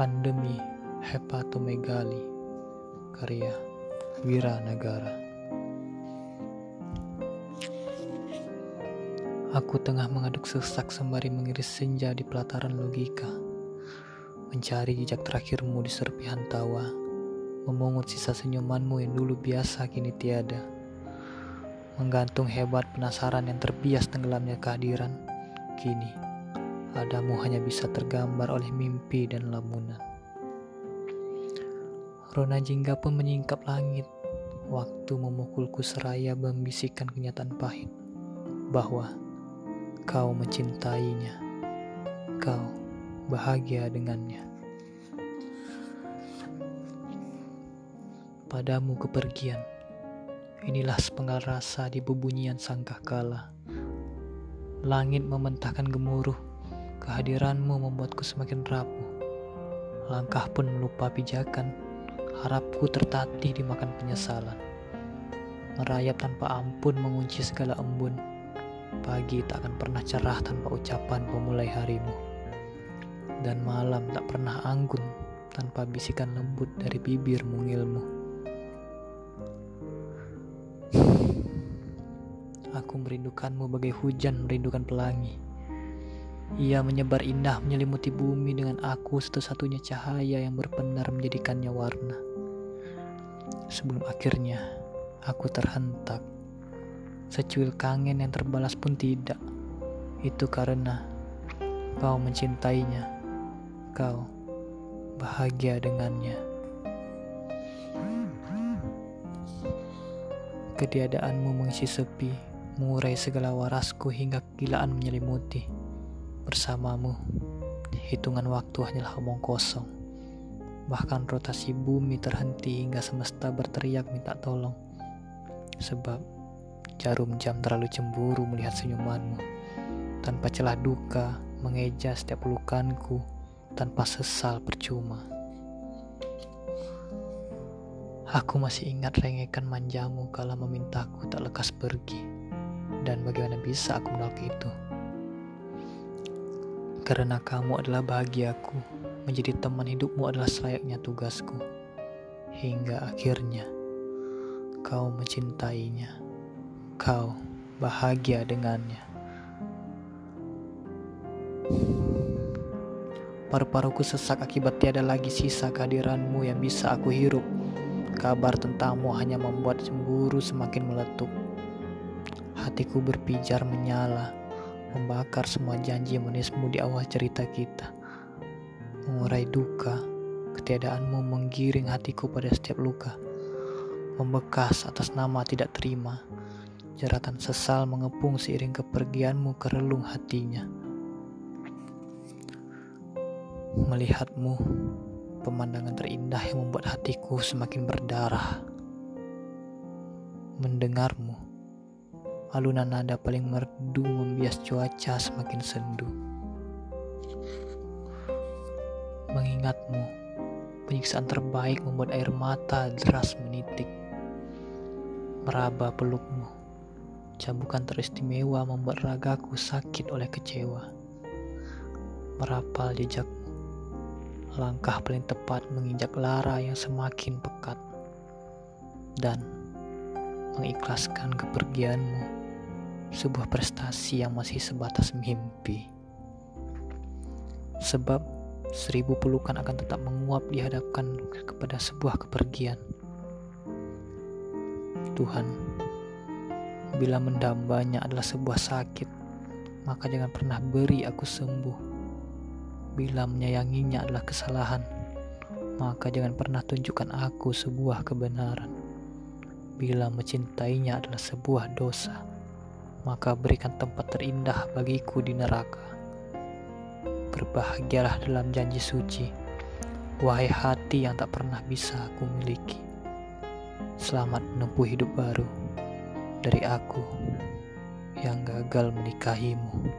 atau Megali karya Wira Negara Aku tengah mengaduk sesak sembari mengiris senja di pelataran logika Mencari jejak terakhirmu di serpihan tawa Memungut sisa senyumanmu yang dulu biasa kini tiada Menggantung hebat penasaran yang terbias tenggelamnya kehadiran Kini Adamu hanya bisa tergambar oleh mimpi dan lamunan. Rona jingga pun menyingkap langit. Waktu memukulku seraya membisikkan kenyataan pahit bahwa kau mencintainya. Kau bahagia dengannya. Padamu kepergian. Inilah sepenggal rasa di bubunyian sangkah kala. Langit mementahkan gemuruh Kehadiranmu membuatku semakin rapuh. Langkah pun melupa pijakan. Harapku tertatih dimakan penyesalan. Merayap tanpa ampun mengunci segala embun. Pagi tak akan pernah cerah tanpa ucapan pemulai harimu. Dan malam tak pernah anggun tanpa bisikan lembut dari bibir mungilmu. Aku merindukanmu bagai hujan merindukan pelangi. Ia menyebar indah menyelimuti bumi dengan aku satu-satunya cahaya yang berpenar menjadikannya warna. Sebelum akhirnya aku terhentak. Secuil kangen yang terbalas pun tidak. Itu karena kau mencintainya. Kau bahagia dengannya. Ketiadaanmu mengisi sepi, mengurai segala warasku hingga kegilaan menyelimuti. Bersamamu, hitungan waktu hanyalah omong kosong. Bahkan rotasi bumi terhenti hingga semesta berteriak minta tolong. Sebab jarum jam terlalu cemburu melihat senyumanmu. Tanpa celah duka, mengeja setiap pelukanku, tanpa sesal percuma. Aku masih ingat rengekan manjamu kala memintaku tak lekas pergi. Dan bagaimana bisa aku menolak itu? Karena kamu adalah bahagiaku, menjadi teman hidupmu adalah selayaknya tugasku. Hingga akhirnya kau mencintainya, kau bahagia dengannya. Paru-paruku sesak akibat tiada lagi sisa kehadiranmu yang bisa aku hirup. Kabar tentangmu hanya membuat cemburu semakin meletup. Hatiku berpijar menyala membakar semua janji manismu di awal cerita kita. Mengurai duka, ketiadaanmu menggiring hatiku pada setiap luka. Membekas atas nama tidak terima, jeratan sesal mengepung seiring kepergianmu ke relung hatinya. Melihatmu, pemandangan terindah yang membuat hatiku semakin berdarah. Mendengarmu, alunan nada paling merdu membias cuaca semakin sendu. Mengingatmu, penyiksaan terbaik membuat air mata deras menitik. Meraba pelukmu, cabukan teristimewa membuat ragaku sakit oleh kecewa. Merapal jejakmu, langkah paling tepat menginjak lara yang semakin pekat. Dan mengikhlaskan kepergianmu sebuah prestasi yang masih sebatas mimpi. Sebab seribu pelukan akan tetap menguap dihadapkan kepada sebuah kepergian. Tuhan, bila mendambanya adalah sebuah sakit, maka jangan pernah beri aku sembuh. Bila menyayanginya adalah kesalahan, maka jangan pernah tunjukkan aku sebuah kebenaran. Bila mencintainya adalah sebuah dosa, maka berikan tempat terindah bagiku di neraka. Berbahagialah dalam janji suci, wahai hati yang tak pernah bisa aku miliki. Selamat menempuh hidup baru dari aku yang gagal menikahimu.